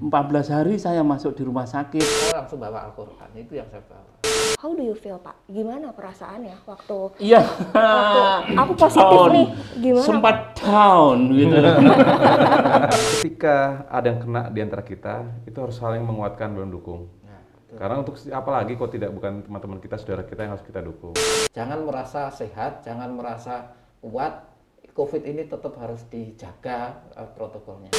14 hari saya masuk di rumah sakit. Saya langsung bawa Al-Quran, itu yang saya bawa. How do you feel Pak? Gimana perasaannya waktu Iya. waktu aku positif Down. nih? Gimana? Sempat down gitu. Ketika ada yang kena di antara kita, itu harus saling menguatkan dan mendukung. Karena untuk apalagi kalau tidak bukan teman-teman kita, saudara kita yang harus kita dukung. Jangan merasa sehat, jangan merasa kuat. COVID ini tetap harus dijaga eh, protokolnya.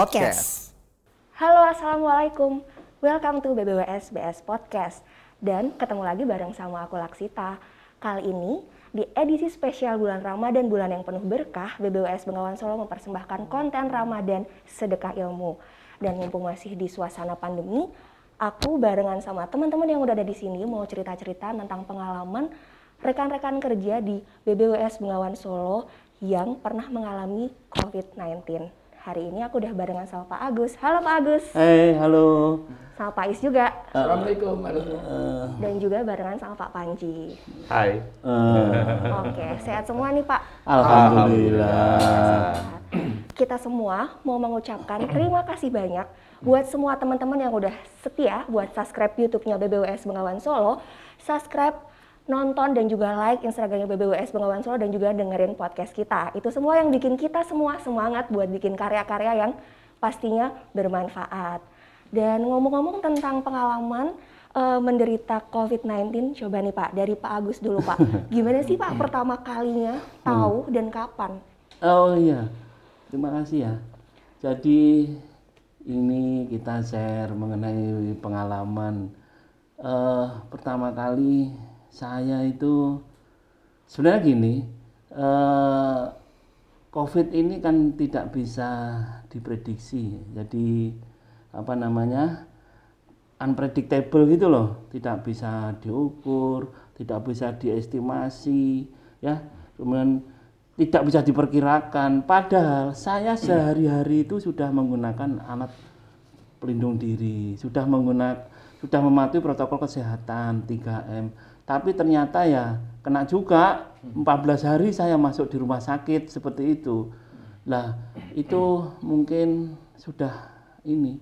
Podcast. Halo, Assalamualaikum. Welcome to BBWSBS Podcast. Dan ketemu lagi bareng sama aku Laksita. Kali ini, di edisi spesial bulan Ramadan, bulan yang penuh berkah, BBWS Bengawan Solo mempersembahkan konten Ramadan Sedekah Ilmu. Dan mumpung masih di suasana pandemi, aku barengan sama teman-teman yang udah ada di sini mau cerita-cerita tentang pengalaman rekan-rekan kerja di BBWS Bengawan Solo yang pernah mengalami COVID-19. Hari ini aku udah barengan sama Pak Agus. Halo Pak Agus. Eh, halo. Sama Pak Is juga. Assalamualaikum warahmatullahi Dan juga barengan sama Pak Panji. Hai. Eh, Oke, sehat semua nih Pak. Alhamdulillah. Kita semua mau mengucapkan terima kasih banyak buat semua teman-teman yang udah setia buat subscribe YouTube-nya BBWS Bengawan Solo, subscribe, nonton dan juga like Instagramnya BBWS Bengawan Solo dan juga dengerin podcast kita. Itu semua yang bikin kita semua semangat buat bikin karya-karya yang pastinya bermanfaat. Dan ngomong-ngomong tentang pengalaman eh, menderita COVID-19, coba nih Pak, dari Pak Agus dulu Pak. Gimana sih Pak pertama kalinya tahu dan kapan? Oh iya, terima kasih ya. Jadi ini kita share mengenai pengalaman. eh pertama kali saya itu sebenarnya gini, eh COVID ini kan tidak bisa diprediksi. Jadi apa namanya unpredictable gitu loh, tidak bisa diukur, tidak bisa diestimasi, ya. Kemudian tidak bisa diperkirakan. Padahal saya sehari-hari itu sudah menggunakan alat pelindung diri, sudah menggunakan sudah mematuhi protokol kesehatan 3M. Tapi ternyata ya kena juga 14 hari saya masuk di rumah sakit seperti itu. Lah, itu mungkin sudah ini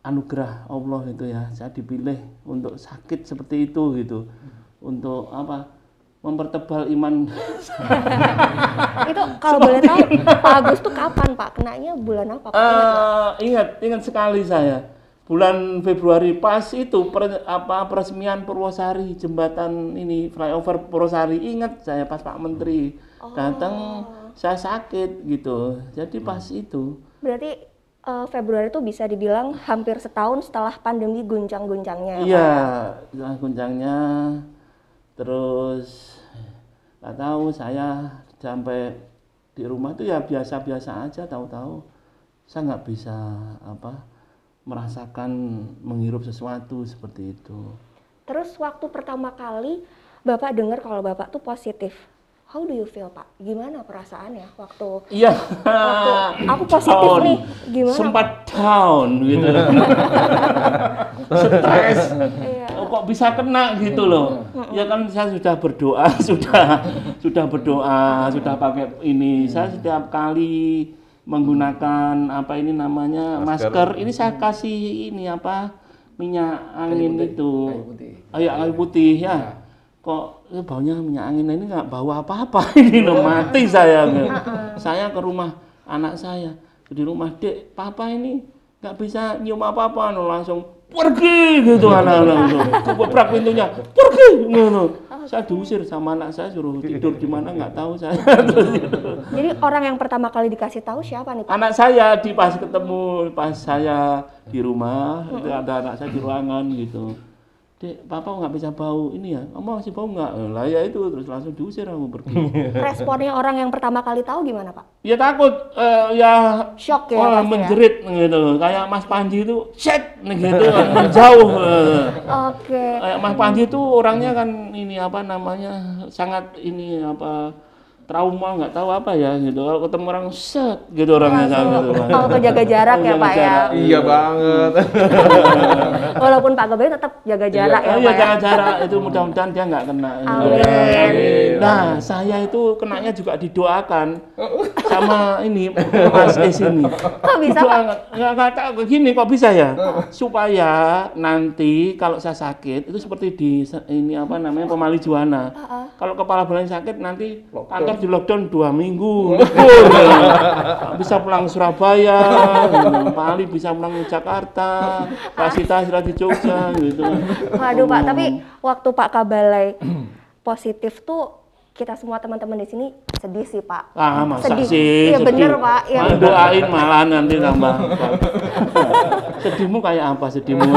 anugerah Allah itu ya. Saya dipilih untuk sakit seperti itu gitu. Untuk apa? Mempertebal iman itu kalau boleh tahu Pak Agus tuh kapan Pak? Kenanya bulan apa? Pak? Eh, ingat, ingat sekali saya. Bulan Februari pas itu per- apa peresmian Purwosari jembatan ini flyover Purwosari ingat saya pas Pak Menteri datang saya sakit gitu. Jadi pas itu. Berarti eh, Februari itu bisa dibilang hampir setahun setelah pandemi guncang-guncangnya ya? Iya, setelah guncangnya terus nggak tahu saya sampai di rumah tuh ya biasa-biasa aja tahu-tahu saya nggak bisa apa merasakan menghirup sesuatu seperti itu. Terus waktu pertama kali Bapak dengar kalau Bapak tuh positif. How do you feel Pak? Gimana perasaannya waktu Iya. waktu aku positif Down. nih? Gimana? Sempat down gitu. Stres. Iya. Oh, kok bisa kena gitu loh. Ya kan saya sudah berdoa, sudah sudah berdoa, sudah pakai ini. Saya setiap kali menggunakan apa ini namanya masker, Masker. ini saya kasih ini apa minyak angin putih, itu. kayu putih. Oh ya, kayu putih ya. Kok eh, baunya minyak angin ini nggak bau apa-apa ini loh mati saya. saya ke rumah anak saya di rumah dek papa ini nggak bisa nyium apa-apa no, langsung pergi gitu anak-anak langsung kebebrak pintunya pergi gitu. Saya diusir sama anak saya suruh tidur di mana nggak tahu saya. Jadi orang yang pertama kali dikasih tahu siapa nih Pak? anak saya di pas ketemu pas saya di rumah itu ada anak saya di ruangan gitu dek papa nggak bisa bau ini ya kamu masih bau nggak Eh, lah ya itu terus langsung diusir aku pergi Responnya orang yang pertama kali tahu gimana Pak? ya takut eh, ya Shock ya wah, pasti ya? menjerit gitu kayak Mas Panji itu shit gitu menjauh eh. Oke. Kayak Mas Panji itu orangnya kan ini apa namanya sangat ini apa trauma nggak tahu apa ya gitu kalau ketemu orang set gitu orangnya sama gitu Kalau jaga jarak ya Jaga Pak ya. jarak. Iya banget. Walaupun Pak Gobel tetap jaga jarak ya Oh iya Pak ya. jangan jarak itu mudah-mudahan dia nggak kena. Amin. Nah saya itu kenanya juga didoakan sama ini Mas Es ini. Kok bisa Doa Pak? nggak- tahu begini kok bisa ya? Supaya nanti kalau saya sakit itu seperti di ini apa namanya pemali juana. Kalau kepala bulan sakit nanti kantor di lockdown dua minggu. bisa pulang Surabaya, Pak Ali bisa pulang ke Jakarta, Pak Sita istirahat di Jogja gitu. Waduh Pak, tapi waktu Pak Kabalai positif tuh kita semua teman-teman di sini sedih sih Pak. Ah, masa Sedih. sih? Iya, sedih. bener, Pak. Iya. Malah doain malah nanti tambah. Sedihmu kayak apa sedihmu?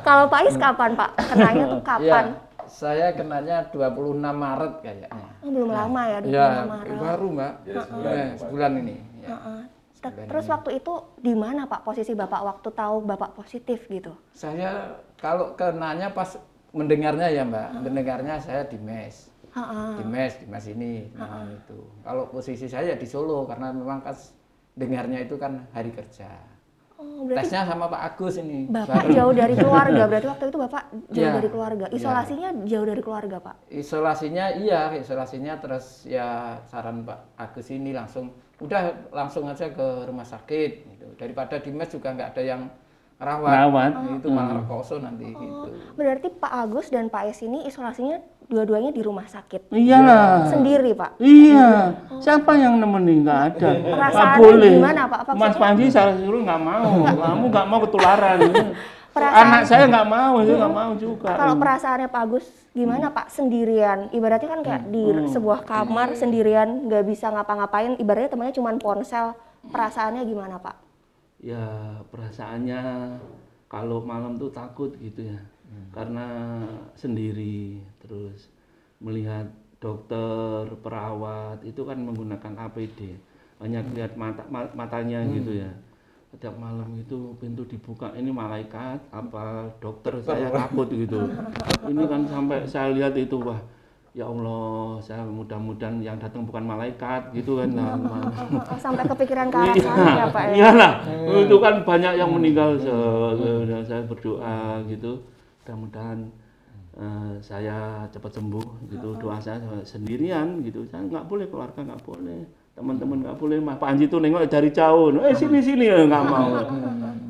Kalau Pak Is kapan Pak? Kenanya tuh kapan? Ya, saya kenanya 26 Maret kayaknya. Oh, belum lama ya, 25 Ya, Maret. baru Mbak. Ya, sebulan ini. Ya. Heeh. Ter- Terus waktu itu di mana Pak posisi Bapak waktu tahu Bapak positif gitu? Saya kalau kenanya pas mendengarnya ya Mbak, mendengarnya saya di mes. Heeh. Di mes, di mes ini. Nah, itu. Kalau posisi saya di Solo karena memang pas dengarnya itu kan hari kerja. Oh, berarti Tesnya sama Pak Agus ini. Bapak bareng. jauh dari keluarga. Berarti waktu itu Bapak jauh Ya. dari keluarga. Isolasinya jauh dari keluarga, Pak. Isolasinya iya, isolasinya terus ya saran Pak Agus ini langsung udah langsung aja ke rumah sakit gitu. Daripada di mes juga nggak ada yang rawat. Rawat. Nah, itu malah rekoso nanti gitu. Berarti Pak Agus dan Pak Es ini isolasinya dua-duanya di rumah sakit. Iyalah. Sendiri, Pak. Iya, siapa yang nemenin? Nggak ada. Nggak Perasaannya boleh. gimana, Pak? Apa Mas? Panji saya suruh nggak mau. Kamu nggak mau ketularan. Perasaan- Anak saya nggak mau, itu nggak mau juga. Kalau perasaannya Pak Agus gimana Pak sendirian? Ibaratnya kan kayak di sebuah kamar sendirian nggak bisa ngapa-ngapain. Ibaratnya temannya cuma ponsel. Perasaannya gimana Pak? Ya perasaannya kalau malam tuh takut gitu ya. Karena sendiri terus melihat dokter perawat itu kan menggunakan APD banyak lihat mata ma- matanya gitu ya. Setiap malam itu pintu dibuka ini malaikat apa dokter. saya takut gitu. Ini kan sampai saya lihat itu wah ya Allah saya mudah-mudahan yang datang bukan malaikat gitu kan nah, Oh, sampai kepikiran ke arah sana ya Pak ya? Iyalah, itu kan banyak yang meninggal. Se- se- saya berdoa gitu, mudah-mudahan eh, saya cepat sembuh gitu. Doa saya sendirian gitu. Saya nggak boleh keluarga nggak boleh, teman-teman nggak boleh. Mas Panji tuh nengok dari jauh, eh sini sini ya nggak mau.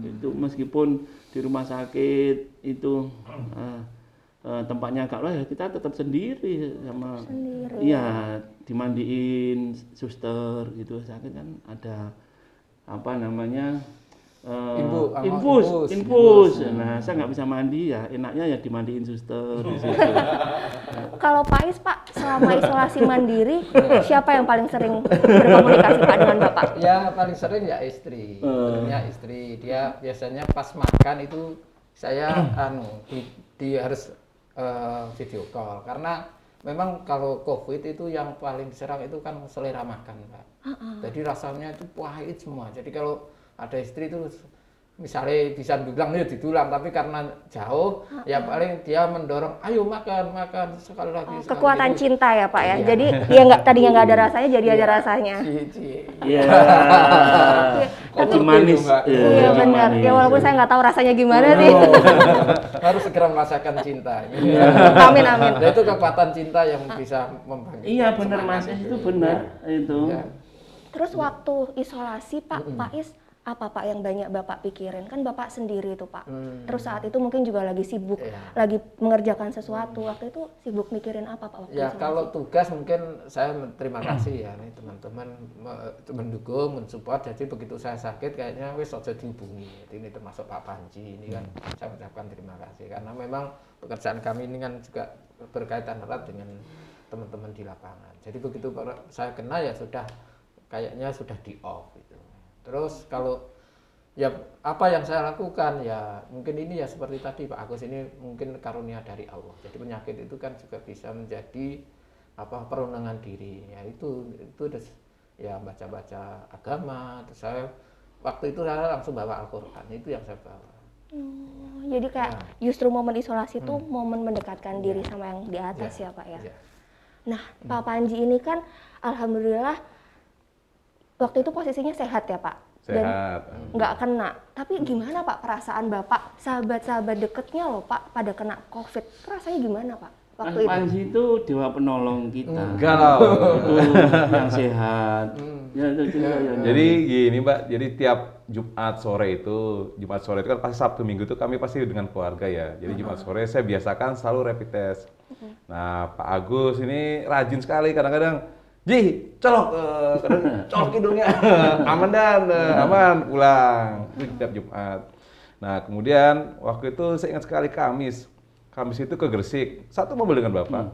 itu meskipun di rumah sakit itu eh, eh, tempatnya agak luas ya kita tetap sendiri sama Sendiri. iya dimandiin suster gitu sakit kan ada apa namanya eh, Infus, infus, infus, infus. Nah, saya nggak bisa mandi ya, enaknya ya dimandiin suster di situ. Kalau Pak Is Pak selama isolasi mandiri siapa yang paling sering berkomunikasi Pak dengan Bapak? Ya paling sering ya istri, sebenarnya istri. Dia biasanya pas makan itu saya anu di, di harus eh, video call karena memang kalau covid itu yang paling diserang itu kan selera makan pak. Jadi rasanya itu pahit semua. Jadi kalau ada istri itu misalnya bisa dibilang ya didulang tapi karena jauh ya paling dia mendorong ayo makan makan sekali lagi sekali Kekuatan lagi." cinta ya Pak ya. Iya. Jadi dia nggak tadinya nggak ada rasanya jadi ada rasanya. Cie. Iya. Tapi- Kopi manis. Iya, Iya kopi benar. Ya walaupun saya nggak tahu rasanya gimana sih. harus segera merasakan cinta. amin amin. Nah, itu kekuatan cinta yang bisa membangkitkan. Iya benar Mas, itu benar itu. Ya. Terus waktu isolasi Pak, Pak Is apa Pak yang banyak Bapak pikirin? Kan Bapak sendiri tuh Pak. Terus saat itu mungkin juga lagi sibuk, Iya. lagi mengerjakan sesuatu. Waktu itu sibuk mikirin apa Pak waktu Ya isolasi? kalau tugas mungkin saya terima kasih ya nih teman-teman me- mendukung, mensupport. Jadi begitu saya sakit kayaknya wis ojo dihubungi. Jadi ini termasuk Pak Panji ini kan saya ucapkan terima kasih karena memang pekerjaan kami ini kan juga berkaitan erat dengan teman-teman di lapangan. Jadi begitu saya kena ya sudah kayaknya sudah di off gitu. Terus kalau ya apa yang saya lakukan ya mungkin ini ya seperti tadi Pak Agus ini mungkin karunia dari Allah. Jadi penyakit itu kan juga bisa menjadi apa perundangan diri. Ya itu itu des- ya baca-baca agama. Terus saya waktu itu saya langsung bawa Al-Qur'an. Itu yang saya bawa. Oh, jadi kayak Nah. justru momen isolasi itu momen mendekatkan diri sama yang di atas ya, Pak ya. Ya. Nah, Pak Panji ini kan alhamdulillah waktu itu posisinya sehat ya Pak. Dan Sehat. nggak kena. Tapi gimana Pak perasaan Bapak, sahabat-sahabat deketnya loh Pak pada kena COVID. Rasanya gimana Pak waktu Mas itu? Panji itu dewa penolong kita. Enggak lah. Itu yang sehat. Ya, itu juga yang Jadi gini Mbak, jadi tiap Jumat sore itu, Jumat sore itu kan pasti Sabtu Minggu itu kami pasti dengan keluarga ya. Jadi Jumat sore saya biasakan selalu rapid test. Nah Pak Agus ini rajin sekali kadang-kadang, Ji, colok, kadang colok hidungnya, aman dan eh, aman, pulang. Itu tiap Jumat. Nah kemudian waktu itu saya ingat sekali Kamis, Kamis itu ke Gresik, satu mobil dengan Bapak.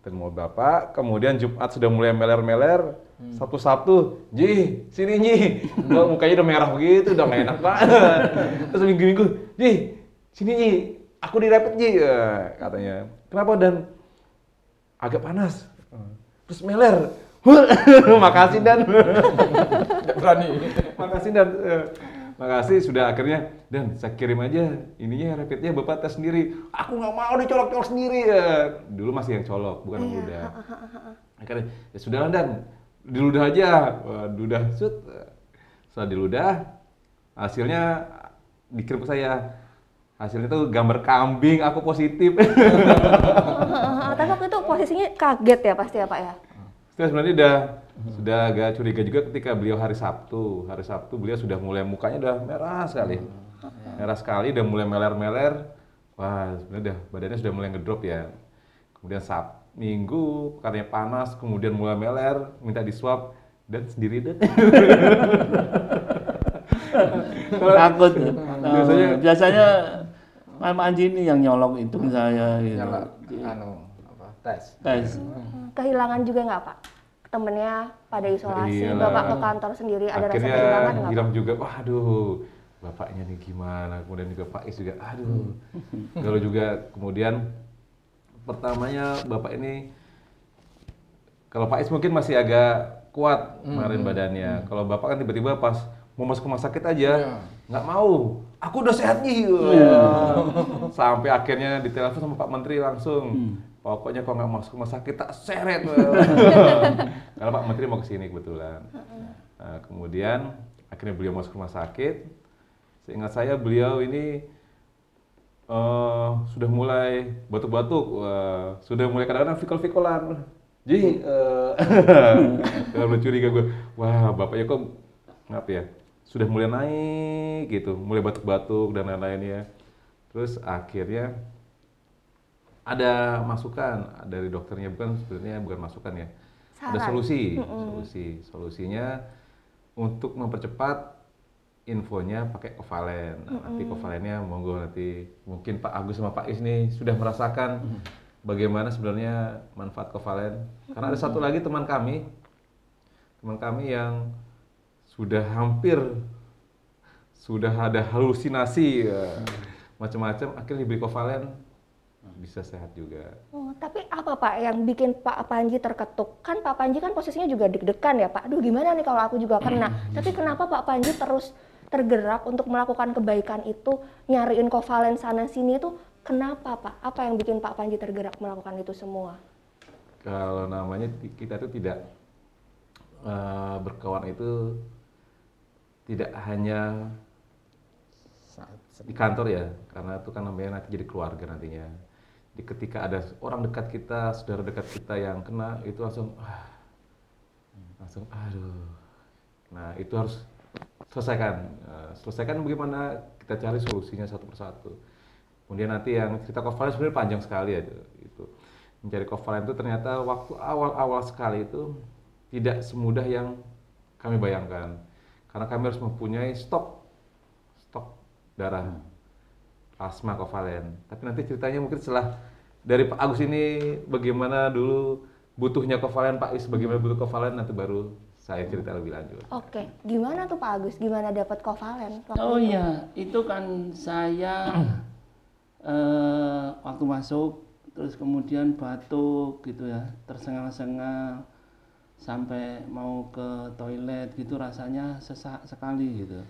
Ketemu mau Bapak, kemudian Jumat sudah mulai meler-meler, Sabtu-Sabtu, Ji, sini Ji. Mukanya udah merah begitu, udah gak enak banget. Terus minggu-minggu, Ji, sini Ji, aku di rapid Ji, Eh, katanya. Kenapa Dan? Agak panas. Terus meler. Makasih Dan. Nggak berani. Makasih Dan. Eh, Makasih sudah akhirnya dan saya kirim aja ininya rapidnya bapak tes sendiri. Aku nggak mau dicolok-colok sendiri ya. Dulu masih yang colok, bukan yang ludah. Akhirnya ya sudahlah dan diludah aja. Wah, Dudah sut. Setelah diludah hasilnya dikirim ke saya. Hasilnya tuh gambar kambing aku positif. kaget ya pasti ya Pak ya? Saya sebenarnya udah sudah agak curiga juga ketika beliau hari Sabtu. Hari Sabtu beliau sudah mulai mukanya udah merah sekali. Merah sekali udah mulai meler-meler. Wah, sebenarnya udah badannya sudah mulai ngedrop ya. Kemudian Sab Minggu katanya panas, kemudian mulai meler, minta di swab dan sendiri dan takut. Biasanya- biasanya biasanya Mas Panji ini yang nyolok itu saya gitu. Nyala, anu, tes. Tes. Kehilangan juga nggak Pak? Temennya pada isolasi, Iyalah. Bapak ke kantor sendiri ada rasa akhirnya kehilangan nggak hilang juga. Waduh, bapaknya nih gimana? Kemudian juga Pak Is juga, aduh. Lalu juga kemudian pertamanya bapak ini kalau Pak Is mungkin masih agak kuat kemarin badannya. Kalau bapak kan tiba-tiba pas mau masuk rumah sakit aja Iya. nggak mau. Aku udah sehat nih. Wah. Sampai akhirnya ditelepon sama Pak Menteri langsung. Pokoknya kalau nggak masuk rumah sakit tak seret. Karena Pak Menteri mau ke sini kebetulan. Nah, kemudian akhirnya beliau masuk rumah sakit. Seingat saya beliau ini eh, sudah mulai batuk-batuk, Wah, sudah mulai kadang-kadang fikol-fikolan. Kalau mulai curiga gue, wah bapaknya kok ngapa ya? Sudah mulai naik gitu, mulai batuk-batuk dan lain-lainnya. Terus akhirnya ada masukan dari dokternya bukan sebenarnya bukan masukan ya. Ada Saran. solusi, solusi. Solusinya untuk mempercepat infonya pakai kovalen. Nah, nanti kovalennya monggo nanti mungkin Pak Agus sama Pak Is nih sudah merasakan bagaimana sebenarnya manfaat kovalen. Karena ada satu lagi teman kami, teman kami yang sudah hampir sudah ada halusinasi ya, macam-macam akhirnya diberi kovalen bisa sehat juga. Oh, tapi apa Pak yang bikin Pak Panji terketuk? Kan Pak Panji kan posisinya juga deg-degan ya Pak. Aduh gimana nih kalau aku juga kena? tapi kenapa Pak Panji terus tergerak untuk melakukan kebaikan itu, nyariin kovalen sana sini itu kenapa Pak? Apa yang bikin Pak Panji tergerak melakukan itu semua? kalau namanya kita itu tidak eh, berkawan itu tidak hanya Saat- di kantor ya karena itu kan namanya nanti jadi keluarga nantinya jadi ketika ada orang dekat kita saudara dekat kita yang kena itu langsung ah, langsung aduh. Nah itu harus selesaikan. Eh, selesaikan bagaimana? Kita cari solusinya satu persatu. Kemudian nanti yang cerita kovalen sebenarnya panjang sekali ya itu mencari kovalen itu ternyata waktu awal-awal sekali itu tidak semudah yang kami bayangkan. Karena kami harus mempunyai stok stok darah plasma kovalen. Tapi nanti ceritanya mungkin setelah dari Pak Agus ini bagaimana dulu butuhnya kovalen, Pak Is bagaimana butuh kovalen nanti baru saya cerita lebih lanjut. Oke, gimana tuh Pak Agus? Gimana dapat kovalen? waktu Oh itu? iya, itu kan saya eh, waktu masuk terus kemudian batuk gitu ya, tersengal-sengal sampai mau ke toilet gitu rasanya sesak sekali gitu.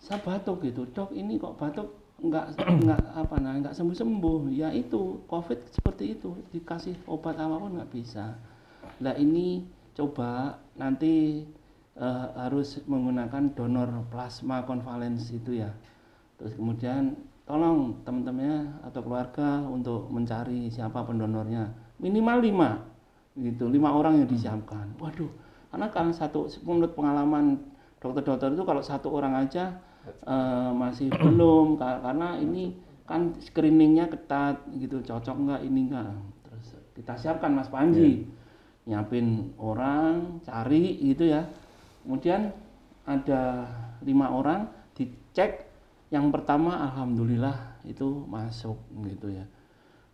Saya batuk gitu, dok ini kok batuk nggak nggak apa nah nggak sembuh sembuh ya itu covid seperti itu. Dikasih obat apa pun nggak bisa. Nah ini coba nanti uh, harus menggunakan donor plasma konvalens itu ya. Terus kemudian tolong teman-temannya atau keluarga untuk mencari siapa pendonornya. Minimal lima gitu. Lima orang yang disiapkan. Waduh karena kan satu menurut pengalaman dokter-dokter itu kalau satu orang aja uh, masih belum karena ini kan screeningnya ketat gitu cocok nggak ini nggak? Terus kita siapkan Mas Panji. Yeah. nyiapin orang cari gitu ya. Kemudian ada lima orang dicek. Yang pertama alhamdulillah itu masuk gitu ya.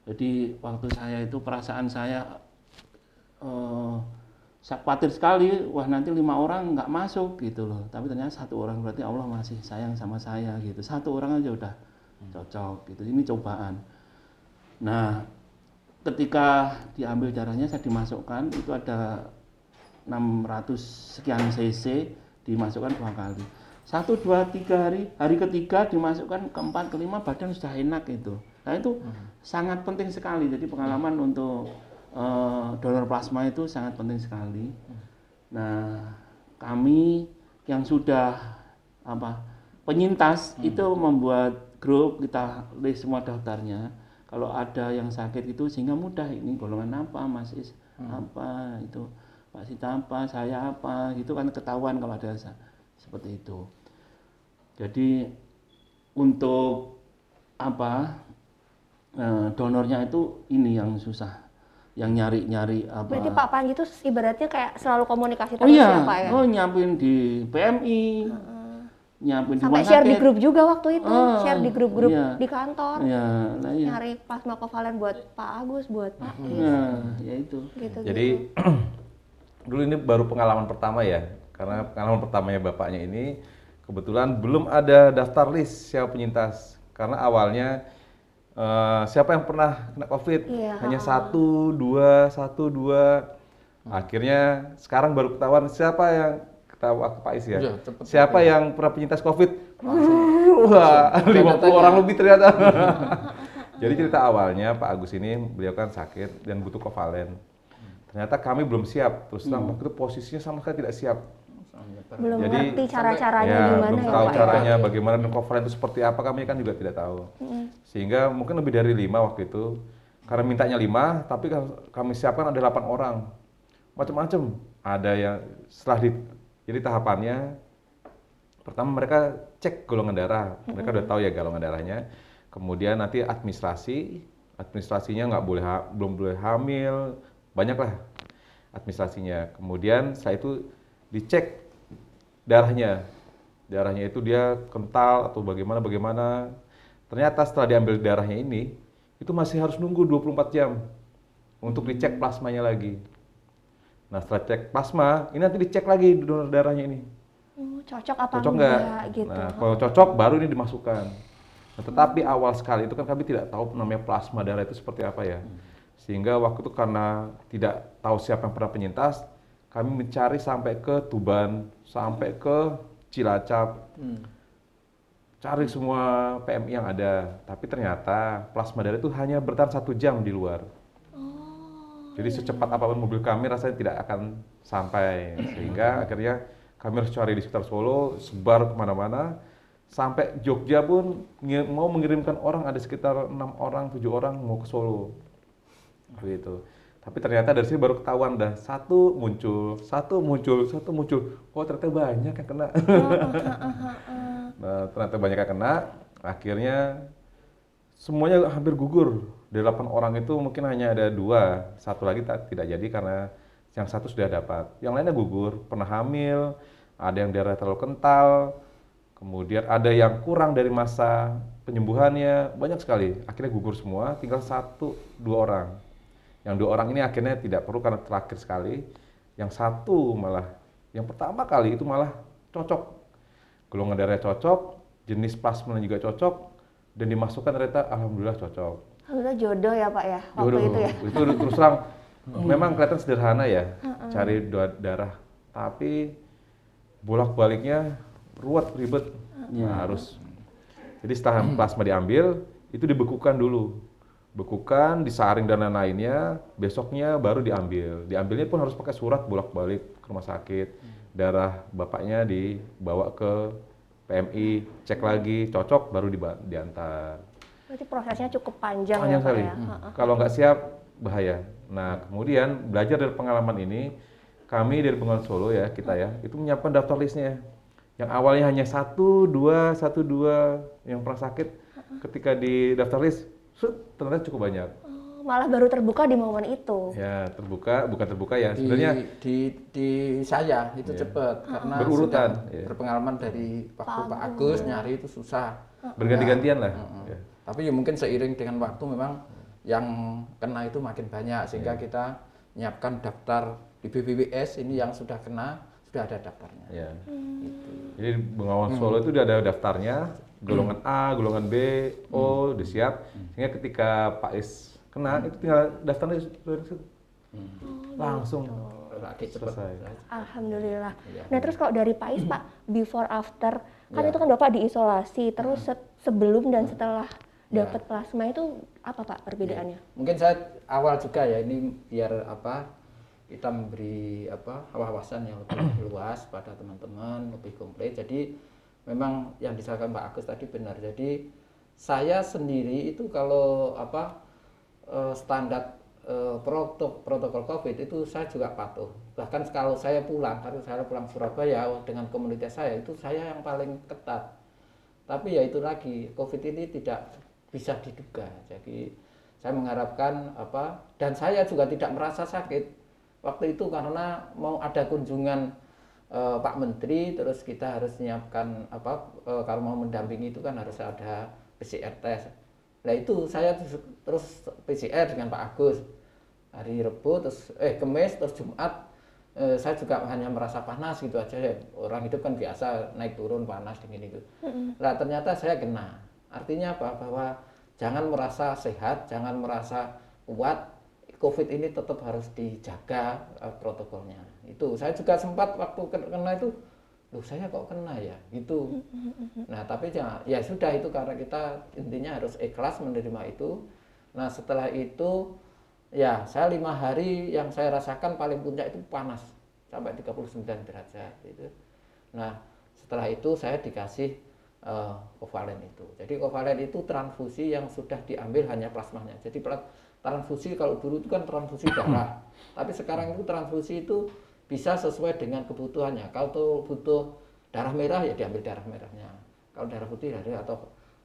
Jadi waktu saya itu perasaan saya uh, saya khawatir sekali wah nanti lima orang nggak masuk gitu loh. Tapi ternyata satu orang berarti Allah masih sayang sama saya gitu. Satu orang aja udah cocok gitu. Ini cobaan. Nah ketika diambil darahnya saya dimasukkan itu ada 600 sekian cc dimasukkan dua kali. Satu dua tiga hari hari ketiga dimasukkan keempat kelima badan sudah enak itu nah itu hmm. sangat penting sekali. Jadi pengalaman untuk uh, donor plasma itu sangat penting sekali. Nah, kami yang sudah apa penyintas hmm. itu membuat grup kita list semua daftarnya. Kalau ada yang sakit itu sehingga mudah ini golongan apa, Mas Is hmm. apa itu, Pak Sita apa, saya apa, gitu kan ketahuan kalau ada seperti itu. Jadi untuk apa eh, donornya itu ini yang susah yang nyari-nyari apa. Berarti Pak Panji itu ibaratnya kayak selalu komunikasi terus oh, iya. ya Pak ya? Oh nyiapin di PMI, uh, nyiapin Sampai share di grup juga waktu itu, oh, share di grup-grup iya. di kantor. Iya, nah, iya. Nyari plasma kovalen buat Pak Agus, buat Pak Iya, ya itu. Gitu, Jadi gitu. dulu ini baru pengalaman pertama ya, karena pengalaman pertamanya bapaknya ini kebetulan belum ada daftar list siapa penyintas, karena awalnya uh, siapa yang pernah kena COVID? Iya. Hanya satu, dua, satu, dua. Akhirnya sekarang baru ketahuan siapa yang ketawa Pak Is ya. ya siapa ya. yang pernah penyintas COVID? Wah, lima puluh orang lebih ternyata. Jadi cerita awalnya Pak Agus ini beliau kan sakit dan butuh kovalen. Ternyata kami belum siap. Terus hmm. waktu itu posisinya sama sekali tidak siap belum Jadi, ngerti cara-caranya ya, gimana belum ya tahu Pak ya? caranya ya? bagaimana dan cover itu seperti apa kami kan juga tidak tahu mm. sehingga mungkin lebih dari lima waktu itu karena mintanya lima tapi kami siapkan ada delapan orang macam-macam ada yang setelah di jadi tahapannya pertama mereka cek golongan darah mereka mm udah tahu ya golongan darahnya kemudian nanti administrasi administrasinya nggak boleh belum boleh hamil banyaklah administrasinya kemudian setelah itu dicek darahnya. Darahnya itu dia kental atau bagaimana bagaimana. Ternyata setelah diambil darahnya ini, itu masih harus nunggu 24 jam untuk dicek plasmanya lagi. Nah setelah cek plasma, ini nanti dicek lagi donor darahnya ini. Oh, cocok apa cocok enggak? Gitu. Nah kalau cocok baru ini dimasukkan. Nah, tetapi hmm. awal sekali itu kan kami tidak tahu namanya plasma darah itu seperti apa ya. Sehingga waktu itu karena tidak tahu siapa yang pernah penyintas, kami mencari sampai ke Tuban, sampai ke Cilacap. Hmm. Cari semua PMI yang ada, tapi ternyata plasma darah itu hanya bertahan satu jam di luar. Oh, Jadi secepat apa pun mobil kami rasanya tidak akan sampai, sehingga akhirnya kami harus cari di sekitar Solo, sebar ke mana-mana, sampai Jogja pun mau mengirimkan orang ada sekitar enam orang, tujuh orang mau ke Solo, begitu. Tapi ternyata dari sini baru ketahuan dah satu muncul, satu muncul, satu muncul. Oh ternyata banyak yang kena. nah ternyata banyak yang kena. Akhirnya semuanya hampir gugur. Dari 8 orang itu mungkin hanya ada dua, satu lagi tak, tidak jadi karena yang satu sudah dapat. Yang lainnya gugur, pernah hamil, ada yang darah terlalu kental, kemudian ada yang kurang dari masa penyembuhannya, banyak sekali. Akhirnya gugur semua, tinggal satu, dua orang yang dua orang ini akhirnya tidak perlu karena terakhir sekali. Yang satu malah, yang pertama kali itu malah cocok. Golongan darah cocok, jenis plasma juga cocok, dan dimasukkan ternyata alhamdulillah cocok. Alhamdulillah jodoh ya Pak ya, waktu jodoh. itu ya. Itu terus terang, memang kelihatan sederhana ya, cari darah. Tapi bolak-baliknya ruwet, ribet. Nah, harus Jadi setelah plasma diambil, itu dibekukan dulu. Bekukan, disaring dan lain-lainnya, besoknya baru diambil. Diambilnya pun harus pakai surat bolak-balik ke rumah sakit. Darah bapaknya dibawa ke PMI, cek lagi, cocok baru diantar. Berarti prosesnya cukup panjang, Panjang ya Pak sekali. ya. Ha-ha. Kalau nggak siap, bahaya. Nah, kemudian belajar dari pengalaman ini, kami dari Bengawan Solo ya, kita ya, itu menyiapkan daftar listnya. Yang awalnya hanya satu, dua, satu, dua yang pernah sakit, ketika di daftar list, ternyata cukup banyak. Oh, malah baru terbuka di momen itu. Ya, terbuka, bukan terbuka ya, di, sebenarnya di di saya itu cepat karena Berurutan, sudah iya. berpengalaman dari waktu Pak Agus nyari itu susah. berganti-gantian lah. Ya. Tapi ya mungkin seiring dengan waktu memang yang kena itu makin banyak sehingga kita menyiapkan daftar di BBWS ini yang sudah kena sudah ada daftarnya. Ya. Gitu. Jadi di Bengawan Solo itu udah ada daftarnya, golongan A, golongan B, O, udah siap. Sehingga ketika Pak Is kena, itu tinggal daftarnya langsung Lagi cepat. selesai. Alhamdulillah. Iya. Nah terus kalau dari Pais Pak, before after, kan Iya. itu kan Bapak diisolasi, terus se- sebelum dan setelah Iya. dapat plasma itu apa Pak perbedaannya? Mungkin saya awal juga ya ini biar apa kita memberi apa wawasan yang lebih luas pada teman-teman lebih komplit. Jadi memang yang disampaikan Pak Agus tadi benar. Jadi saya sendiri itu kalau apa eh, standar eh, protokol protokol COVID itu saya juga patuh. Bahkan kalau saya pulang, kalau saya pulang Surabaya dengan komunitas saya itu saya yang paling ketat. Tapi ya itu lagi, COVID ini tidak bisa diduga. Jadi saya mengharapkan apa dan saya juga tidak merasa sakit waktu itu karena mau ada kunjungan eh, Pak Menteri terus kita harus menyiapkan apa eh, kalau mau mendampingi itu kan harus ada PCR test. Nah itu saya terus, terus PCR dengan Pak Agus hari Rebu terus eh Kamis terus Jumat eh, saya juga hanya merasa panas gitu aja ya orang hidup kan biasa naik turun panas dingin itu. Nah ternyata saya kena. Artinya apa? Bahwa jangan merasa sehat, jangan merasa kuat. COVID ini tetap harus dijaga eh, protokolnya. Itu saya juga sempat waktu kena itu, loh saya kok kena ya, gitu. Nah tapi ya, ya sudah itu karena kita intinya harus ikhlas menerima itu. Nah setelah itu ya saya lima hari yang saya rasakan paling puncak itu panas sampai 39 derajat itu. Nah setelah itu saya dikasih eh, kovalen itu. Jadi kovalen itu transfusi yang sudah diambil hanya plasmanya. Jadi pla- transfusi kalau dulu itu kan transfusi darah, tapi sekarang itu transfusi itu bisa sesuai dengan kebutuhannya. Kalau tuh butuh darah merah ya diambil darah merahnya. Kalau darah putih dari atau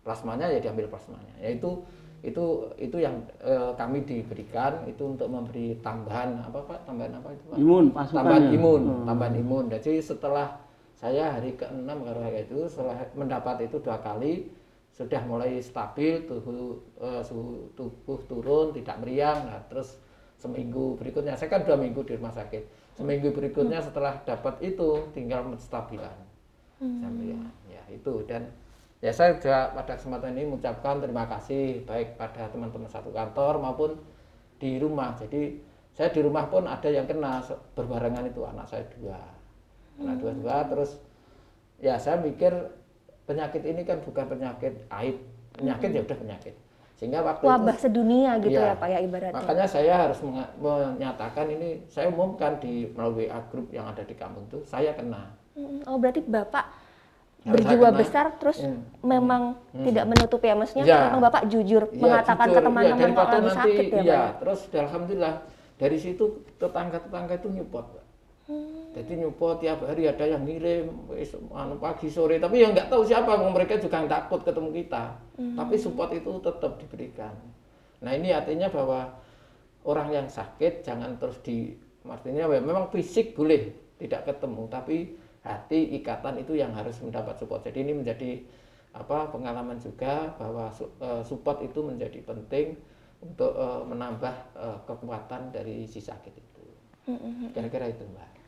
plasmanya ya diambil plasmanya. Yaitu itu itu yang eh, kami diberikan itu untuk memberi tambahan apa pak tambahan apa itu pak Imun, pasukannya. tambahan imun Hmm. tambahan imun jadi setelah saya hari ke-6 kalau itu setelah mendapat itu dua kali sudah mulai stabil suhu eh, suhu tubuh turun tidak meriang. Nah terus seminggu berikutnya saya kan dua minggu di rumah sakit. Seminggu berikutnya setelah dapat itu tinggal menstabilan. Sampai ya, ya itu. Dan ya saya juga pada kesempatan ini mengucapkan terima kasih baik pada teman-teman satu kantor maupun di rumah. Jadi saya di rumah pun ada yang kena berbarengan itu anak saya dua. Anak dua dua terus ya saya mikir penyakit ini kan bukan penyakit aib penyakit ya udah penyakit sehingga waktu Wabah itu sedunia gitu Iya. ya Pak ya ibaratnya. Makanya saya harus menyatakan ini, saya umumkan di melalui WA grup yang ada di kampung itu, saya kena. Oh berarti Bapak Harus berjiwa kena. besar terus Hmm. memang tidak menutupi ya maksudnya Iya. memang Bapak jujur Iya, mengatakan jujur. ke Iya, teman-teman kalau daripada lagi nanti, sakit ya Pak. Iya, ya? terus alhamdulillah dari situ tetangga-tetangga itu nyupport. Pak. Hmm. Jadi nyupport tiap hari ada yang ngirim anu, pagi sore, tapi yang nggak tahu siapa, mereka juga yang takut ketemu kita. Hmm. Tapi support itu tetap diberikan. Nah ini artinya bahwa orang yang sakit jangan terus di, artinya ya, memang fisik boleh tidak ketemu, tapi hati ikatan itu yang harus mendapat support. Jadi ini menjadi apa pengalaman juga bahwa eh, support itu menjadi penting untuk eh, menambah eh, kekuatan dari si sakit itu. Kira-kira itu mbak.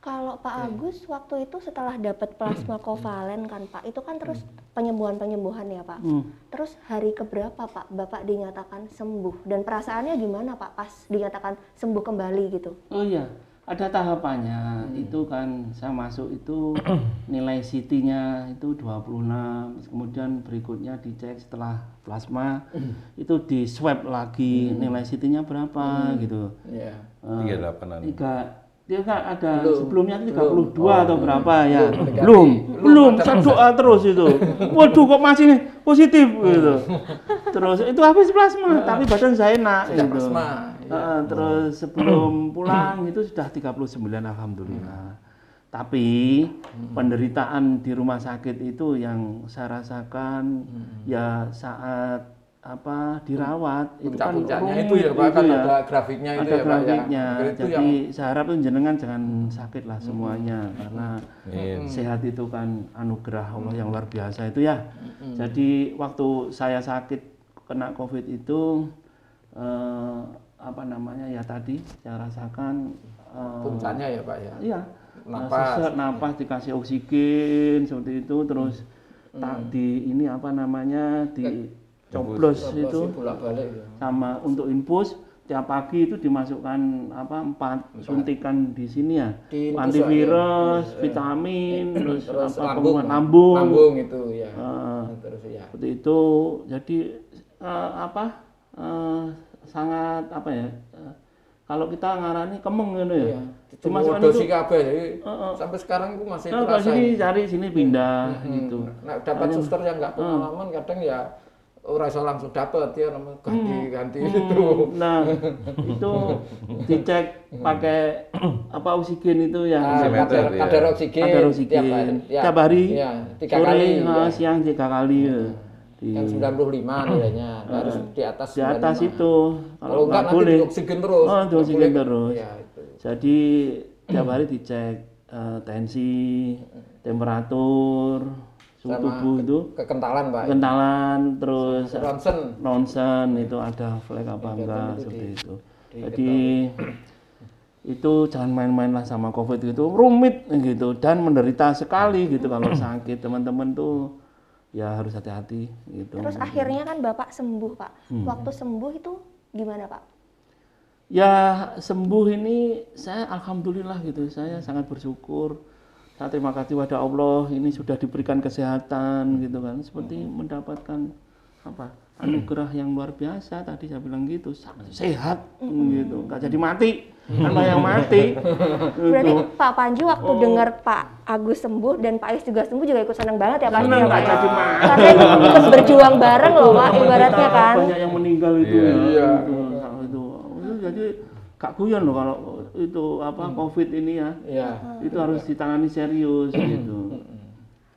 Kalau Pak Agus waktu itu setelah dapat plasma kovalen kan Pak, itu kan terus Hmm. penyembuhan-penyembuhan ya Pak. Hmm. Terus hari keberapa Pak Bapak dinyatakan sembuh dan perasaannya gimana Pak pas dinyatakan sembuh kembali gitu? Oh iya, ada tahapannya itu kan saya masuk itu nilai CT-nya itu 26 kemudian berikutnya dicek setelah plasma itu di swab lagi nilai CT-nya berapa gitu Iya. Tiga delapanan. tiga dia kan ada Belum. sebelumnya itu 32 Belum. atau berapa ya? Belum, mendekati. belum. Belum, belum. Saya doa terus itu. Waduh kok masih positif gitu. Terus itu habis plasma tapi badan saya enak Sudah gitu. plasma, iya. Heeh, terus sebelum pulang itu sudah 39 alhamdulillah. Tapi penderitaan di rumah sakit itu yang saya rasakan ya saat apa dirawat itu kan Puncak-puncaknya itu rumit ya Pak, kan ya ada grafiknya itu ada ya Pak ya. grafiknya. Itu Jadi yang saya harap tuh jenengan jangan sakit lah semuanya karena Amin. sehat itu kan anugerah Allah yang luar biasa itu ya. Jadi waktu saya sakit kena COVID itu eh, apa namanya ya tadi saya rasakan eh, puncaknya ya Pak ya. Iya. Napas. Sesak, napas dikasih oksigen seperti itu terus tak di ini apa namanya di coblos itu bolak-balik ya. sama untuk infus tiap pagi itu dimasukkan apa empat suntikan di sini ya Di antivirus vitamin terus, Terus apa lambung, lambung lambung itu ya. Eh, Terus ya. seperti itu jadi eh, apa eh, sangat apa ya eh, kalau kita ngarani kemeng gitu ya Iya. cuma itu dosi kabeh jadi Heeh. sampai sekarang itu masih nah, terasa. sini ini. cari sini pindah Hmm. gitu Nah, dapat suster yang nggak pengalaman kadang ya ora iso langsung dapat ya ganti-ganti itu. Nah, itu dicek pakai apa oksigen itu yang Nah, kadar, ya. kadar oksigen, kadar oksigen. tiap hari, ya, tiap hari? ya, tiga sore kali ya. siang tiga kali ya. di, yang 95 nilainya harus di atas di atas 95. itu. Kalau kalau enggak nggak nanti boleh. di oksigen terus. Oh di oksigen boleh- terus. Ya itu. Jadi tiap hari dicek eh, tensi temperatur suhu Sama tubuh itu kekentalan pak kentalan terus ronsen ronsen itu ada flek apa enggak itu seperti di- itu. di- Jadi itu jangan main-main lah sama covid itu rumit gitu dan menderita sekali gitu kalau sakit teman-teman tuh ya harus hati-hati gitu. Terus akhirnya kan Bapak sembuh, Pak. Hmm. Waktu sembuh itu gimana, Pak? Ya sembuh ini saya alhamdulillah gitu saya sangat bersyukur. Saya terima kasih pada Allah ini sudah diberikan kesehatan gitu kan seperti mendapatkan apa anugerah yang luar biasa tadi saya bilang gitu sehat gitu nggak jadi mati kan yang mati Berarti gitu. Pak Panji waktu Oh. dengar Pak Agus sembuh dan Pak Is juga sembuh juga ikut senang banget ya pasti Senang, Pak nggak jadi mati. Karena itu ikut berjuang bareng loh Pak ibaratnya Kita kan. banyak yang meninggal itu Iya. ya Iya. gitu. itu itu jadi gak guyon loh kalau itu apa covid ini ya ya itu harus ditangani serius gitu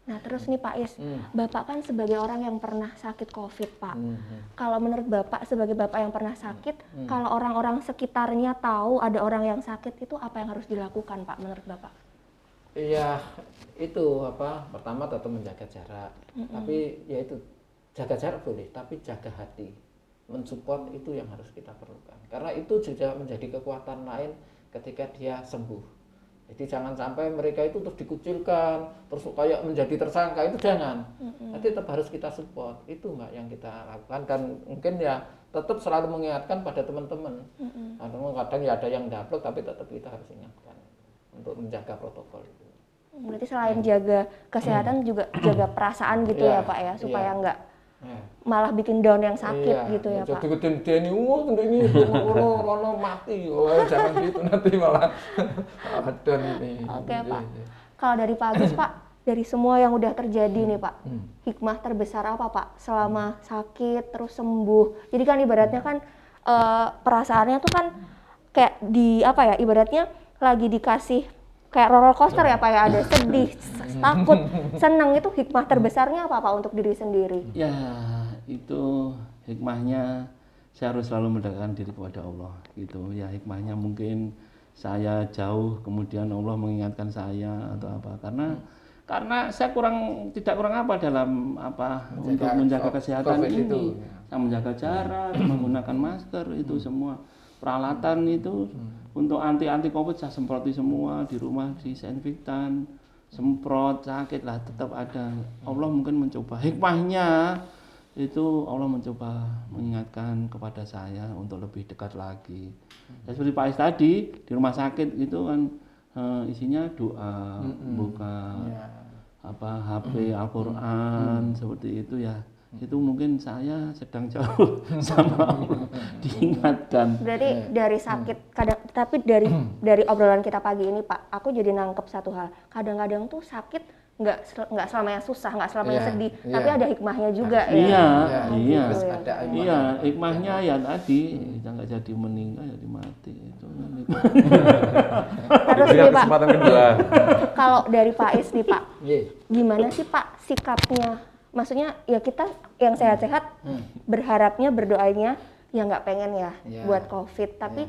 Nah terus nih Pak Is, Hmm. Bapak kan sebagai orang yang pernah sakit COVID Pak. Hmm. Kalau menurut Bapak sebagai Bapak yang pernah sakit, Hmm. kalau orang-orang sekitarnya tahu ada orang yang sakit itu apa yang harus dilakukan Pak menurut Bapak? Iya, itu apa? Pertama tetap menjaga jarak. Tapi ya itu jaga jarak boleh, tapi jaga hati. Mensupport itu yang harus kita perlukan. Karena itu juga menjadi kekuatan lain ketika dia sembuh. Jadi jangan sampai mereka itu terus dikucilkan, terus kayak menjadi tersangka itu jangan. Nanti tetap harus kita support. Itu mbak yang kita lakukan dan mungkin ya tetap selalu mengingatkan pada teman-teman. Kadang kadang ya ada yang daplek tapi tetap kita harus ingatkan untuk menjaga protokol itu. Berarti selain jaga kesehatan juga jaga perasaan gitu Iya, ya Pak ya, supaya iya. nggak. Malah bikin down yang sakit Iya, gitu ya Pak. Jadi geden wah ini rono rono mati. Wah, jangan gitu nanti malah ada ini. Oke Iya, Pak. iya. Kalau dari Pak Agus Pak, dari semua yang udah terjadi nih Pak, Hmm. hikmah terbesar apa Pak selama sakit terus sembuh? Jadi kan ibaratnya kan eh, perasaannya tuh kan kayak di apa ya ibaratnya lagi dikasih kayak roller coaster ya Pak ya. Ada sedih, takut, senang itu hikmah terbesarnya apa Pak untuk diri sendiri? ya itu hikmahnya saya harus selalu mendekatkan diri kepada Allah gitu. Ya hikmahnya mungkin saya jauh kemudian Allah mengingatkan saya atau apa. Karena karena saya kurang tidak kurang apa dalam apa untuk menjaga kesehatan COVID ini. itu. saya menjaga jarak menggunakan masker itu semua peralatan itu untuk anti anti covid saya semproti semua di rumah disinfektan semprot sakit lah tetap ada. Allah mungkin mencoba. Hikmahnya itu Allah mencoba mengingatkan kepada saya untuk lebih dekat lagi. Ya, seperti Pak Is tadi di rumah sakit itu kan eh, isinya doa, buka apa HP Al-Qur'an seperti itu ya. Itu mungkin saya sedang jauh sama Allah diingatkan. Berarti dari sakit kadang tapi dari dari obrolan kita pagi ini Pak, aku jadi nangkep satu hal. Kadang-kadang tuh sakit nggak nggak selamanya susah, nggak selamanya Iya, sedih, iya. tapi ada hikmahnya juga ya. Iya, Ya, iya. harus ada hikmah. Iya, hikmahnya ya tadi kita nggak jadi meninggal jadi mati itu. kan itu. Terus nih Pak, kalau dari Pak Is nih Pak, Iya. gimana sih Pak sikapnya? Maksudnya ya kita yang sehat-sehat berharapnya berdoanya ya nggak pengen ya Ya. buat COVID, tapi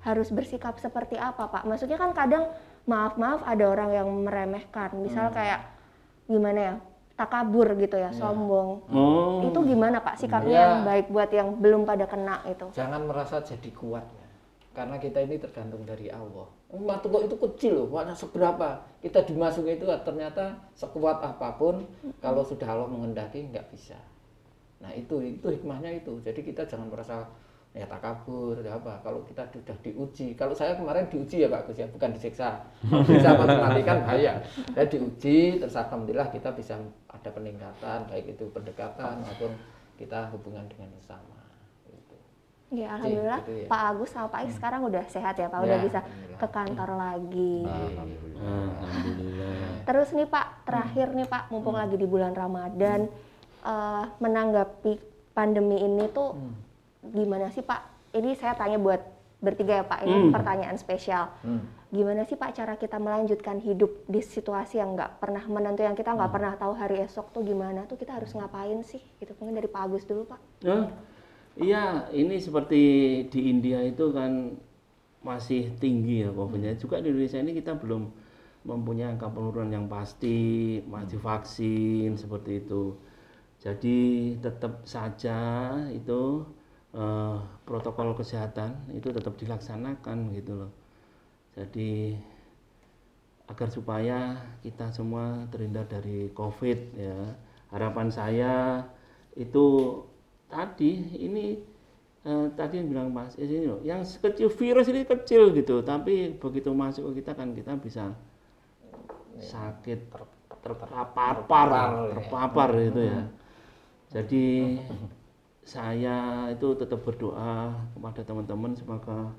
harus bersikap seperti apa Pak? Maksudnya kan kadang maaf-maaf ada orang yang meremehkan, misal kayak gimana ya takabur gitu ya, sombong. Oh, Itu gimana Pak sikapnya Ya. yang baik buat yang belum pada kena itu? Jangan merasa jadi kuat ya. Karena kita ini tergantung dari Allah. Kok itu kecil loh, mana seberapa. Kita dimasuki itu ternyata sekuat apa pun kalau sudah Allah mengendaki nggak bisa. Nah itu itu hikmahnya itu. Jadi kita jangan merasa ya takabur ya apa. Kalau kita sudah diuji, kalau saya kemarin diuji ya Pak Gus ya, bukan disiksa. Bisa mati kan bahaya. Saya diuji, terus alhamdulillah kita bisa ada peningkatan, baik itu pendekatan maupun kita hubungan dengan sesama. Ya alhamdulillah gitu ya. Pak Agus sama Pak Is sekarang udah sehat ya Pak, udah Ya, bisa ke kantor lagi. alhamdulillah. Terus nih Pak, terakhir nih Pak, mumpung lagi di bulan Ramadan, eh, menanggapi pandemi ini tuh gimana sih Pak? Ini saya tanya buat bertiga ya Pak, ini pertanyaan spesial. Gimana sih Pak cara kita melanjutkan hidup di situasi yang nggak pernah menentu, yang kita nggak pernah tahu hari esok tuh gimana? Tuh kita harus ngapain sih? Gitu mungkin dari Pak Agus dulu Pak. Nah, iya, ini seperti di India itu kan masih tinggi ya COVID-nya. Juga di Indonesia ini kita belum mempunyai angka penurunan yang pasti, masih vaksin seperti itu. Jadi tetap saja itu eh, protokol kesehatan itu tetap dilaksanakan gitu loh. Jadi agar supaya kita semua terhindar dari COVID ya. Harapan saya itu tadi ini eh, tadi yang bilang Mas Is ini loh, yang kecil virus ini kecil gitu, tapi begitu masuk ke kita kan kita bisa sakit terpapar terpapar, ya. terpapar itu ya. Jadi saya itu tetap berdoa kepada teman-teman semoga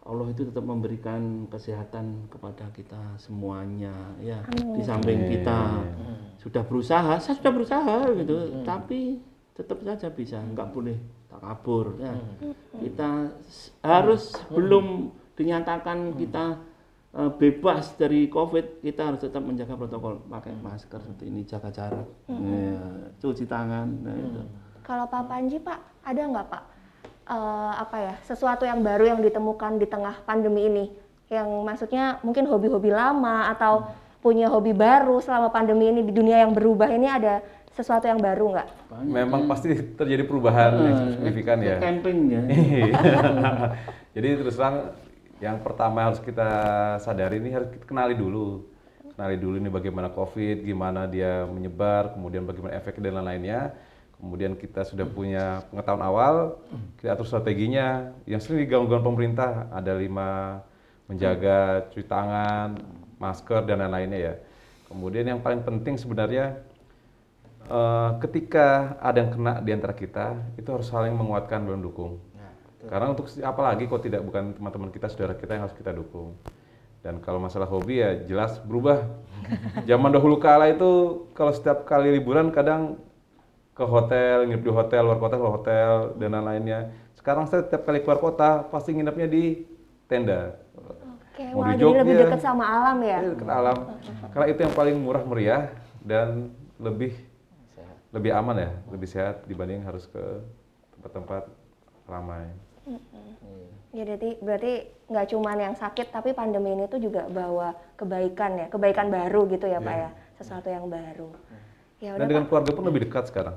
Allah itu tetap memberikan kesehatan kepada kita semuanya ya di samping kita. Sudah berusaha saya sudah berusaha gitu tapi tetap saja bisa nggak boleh takabur ya. Kita s- harus belum dinyatakan kita eh, bebas dari covid kita harus tetap menjaga protokol pakai masker seperti ini jaga jarak ya, cuci tangan nah, itu. Kalau Pak Panji Pak, ada nggak Pak? Eh, apa ya sesuatu yang baru yang ditemukan di tengah pandemi ini? Yang maksudnya mungkin hobi-hobi lama atau punya hobi baru selama pandemi ini di dunia yang berubah ini ada sesuatu yang baru nggak? Memang pasti terjadi perubahan yang signifikan ya. camping ya Jadi terus terang yang pertama harus kita sadari ini harus kita kenali dulu. Kenali dulu ini bagaimana COVID, gimana dia menyebar, kemudian bagaimana efek dan lain-lainnya. Kemudian kita sudah punya pengetahuan awal, kita atur strateginya. Yang sering digangguan pemerintah ada lima menjaga cuci tangan, masker dan lain-lainnya ya. Kemudian yang paling penting sebenarnya eh, ketika ada yang kena di antara kita, itu harus saling menguatkan dan mendukung. Karena untuk apalagi kalau tidak bukan teman-teman kita, saudara kita yang harus kita dukung. Dan kalau masalah hobi ya jelas berubah. Zaman dahulu kala itu kalau setiap kali liburan kadang ke hotel, nginep di hotel, luar kota ke hotel dan lain-lainnya. Sekarang saya setiap kali keluar kota pasti nginepnya di tenda. Oke, Mau malah di jadi lebih dekat sama alam ya. Iya, dekat alam. Karena itu yang paling murah meriah dan lebih lebih aman ya, lebih sehat dibanding harus ke tempat-tempat ramai. Ya berarti berarti nggak cuman yang sakit tapi pandemi ini tuh juga bawa kebaikan ya, kebaikan baru gitu ya Pak ya, sesuatu yang baru. Ya Dan udah dengan Pak, keluarga pun lebih dekat sekarang.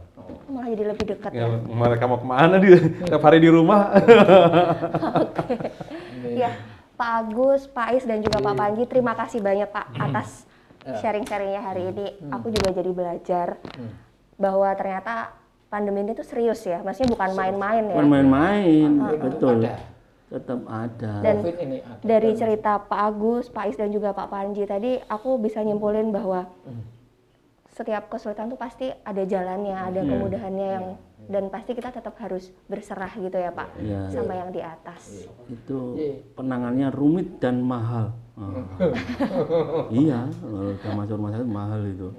malah jadi lebih dekat Ya, ya. mereka mau ke mana dia? Tiap hari di rumah. Ya, Pak Agus, Pak Is dan juga Pak Panji, terima kasih banyak Pak atas sharing-sharingnya hari ini. Aku juga jadi belajar bahwa ternyata pandemi ini tuh serius ya, maksudnya bukan main-main ya. bukan main-main Pandemi betul ada. tetap ada Dan COVID ini ada. dari cerita Pak Agus, Pak Is dan juga Pak Panji tadi, aku bisa nyimpulin bahwa setiap kesulitan tuh pasti ada jalannya, ada Iya. kemudahannya yang dan pasti kita tetap harus berserah gitu ya Pak Iya. sama yang di atas. itu Iya. penanganannya rumit dan mahal Ah. iya kalau udah masuk rumah sakit mahal itu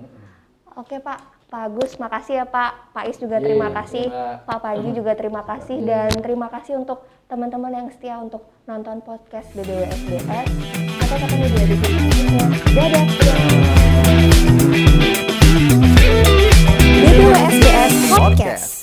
Oke Pak, Pak Agus, makasih ya Pak. Pak Is juga terima iya, kasih. Yeah. Pak Panji juga terima kasih iya. dan terima kasih untuk teman-teman yang setia untuk nonton podcast BBWSDS. Sampai ketemu di video selanjutnya. Dadah. BBWSDS Podcast.